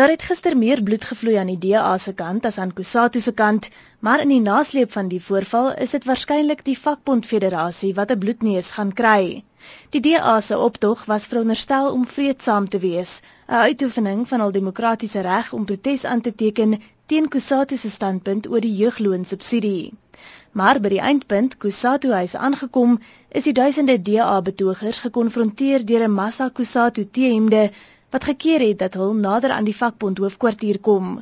Daar het gister meer bloed gevloei aan die DA se kant as aan Kusatu se kant, maar in die nasleep van die voorval is dit waarskynlik die vakbond federasie wat 'n bloedneus gaan kry. Die DA se optog was veronderstel om vreedsaam te wees, 'n uitoefening van hul demokratiese reg om protes aan te teken teen Kusatu se standpunt oor die jeugloonsubsidie. Maar by die eindpunt, Kusatu huis aangekom, is die duisende DA-betogers gekonfronteer deur 'n massa Kusatu T-hemde wat gekeer het dat hulle nader aan die vakbond hoofkwartier kom.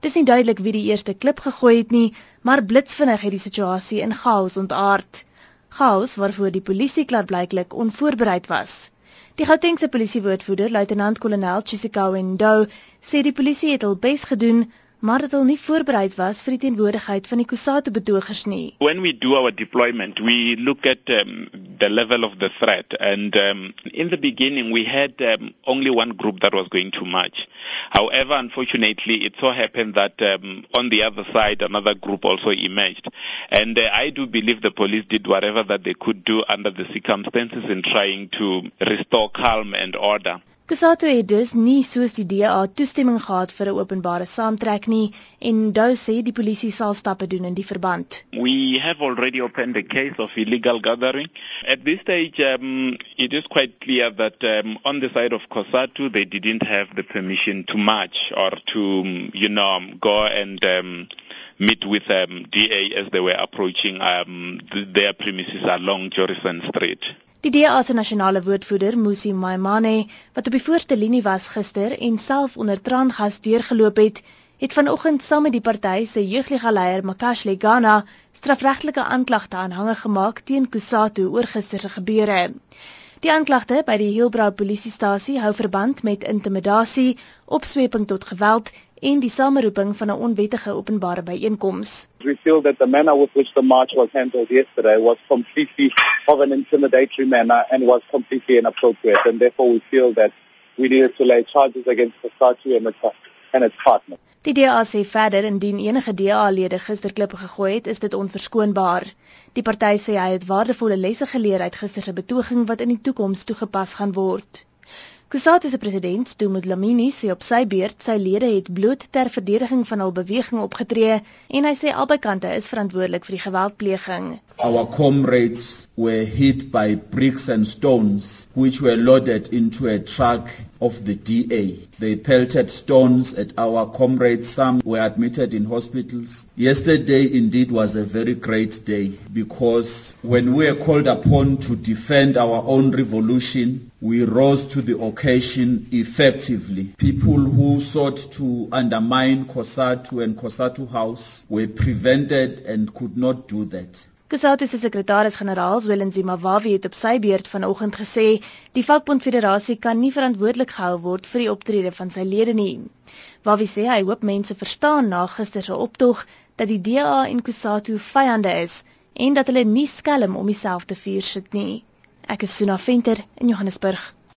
Dis nie duidelik wie die eerste klip gegooi het nie, maar blitsvinnig het die situasie in chaos ontaard. Chaos waarvoor die polisie klaarblyklik onvoorbereid was. Die Gautengse polisiewoordvoerder, luitenant-kolonel Chisikawe Ndo, sê die polisie het hul bes gedoen, maar dit al nie voorberei was vir die teenwoordigheid van die Kusatu betogers nie. When we do our deployment, we look at um, the level of the threat and um, in the beginning we had um, only one group that was going to march. However, unfortunately, it so happened that um, on the other side another group also emerged. And uh, I do believe the police did whatever that they could do under the circumstances in trying to restore calm and order. Kusato het dus nie soos die DA toestemming gehad vir 'n openbare saamtrek nie en Dou sê die polisie sal stappe doen in die verband. We have already opened a case of illegal gathering. At this stage um, it is quite clear that um, on the side of Kusatu they didn't have the permission to march or to you know go and um, meet with um, DA as they were approaching um, th their premises along Jorison Street. Die DA se nasionale woordvoerder, Musi Maimane, wat op die voorste linie was gister en self onder traangas deurgeloop het, het vanoggend saam met die party se jeugliga leier Makashle Gana strafregtelike aanklagte aanhange gemaak teen Kusatu oor gister se gebeure. Die aanklagte by die Hillbrow polisiestasie hou verband met intimidasie, opsweping tot geweld en die sameroeping van 'n onwettige openbare byeenkoms. We feel that the manner with which the march was handled yesterday was completely of an intimidatory manner and was completely inappropriate and therefore we feel that we needed to lay charges against the statue and its, and its partner. Die DA sê verder indien enige DA-lede gister klippe gegooi het, is dit onverskoonbaar. Die party sê hy het waardevolle lesse geleer uit gister se betoging wat in die toekoms toegepas gaan word. Kusatu se president, Dumut Lamini, sê op sy beurt sy lede het bloot ter verdediging van hul beweging opgetree en hy sê albei kante is verantwoordelik vir die geweldpleging. Our comrades were hit by bricks and stones which were loaded into a truck of the DA. They pelted stones at our comrades. Some were admitted in hospitals. Yesterday indeed was a very great day because when we were called upon to defend our own revolution, we rose to the occasion effectively. People who sought to undermine Kosatu and Kosatu House were prevented and could not do that. Kusatu se sekretaris-generaal, Zwelinzi Mawawi, het op sy beurt vanoggend gesê die vakbond federasie kan nie verantwoordelik gehou word vir die optrede van sy lede nie. Mawawi sê hy hoop mense verstaan na gister se optog dat die DA en Kusatu vyande is en dat hulle nie skelm om dieselfde vuur sit nie. Ek is Suna Venter in Johannesburg.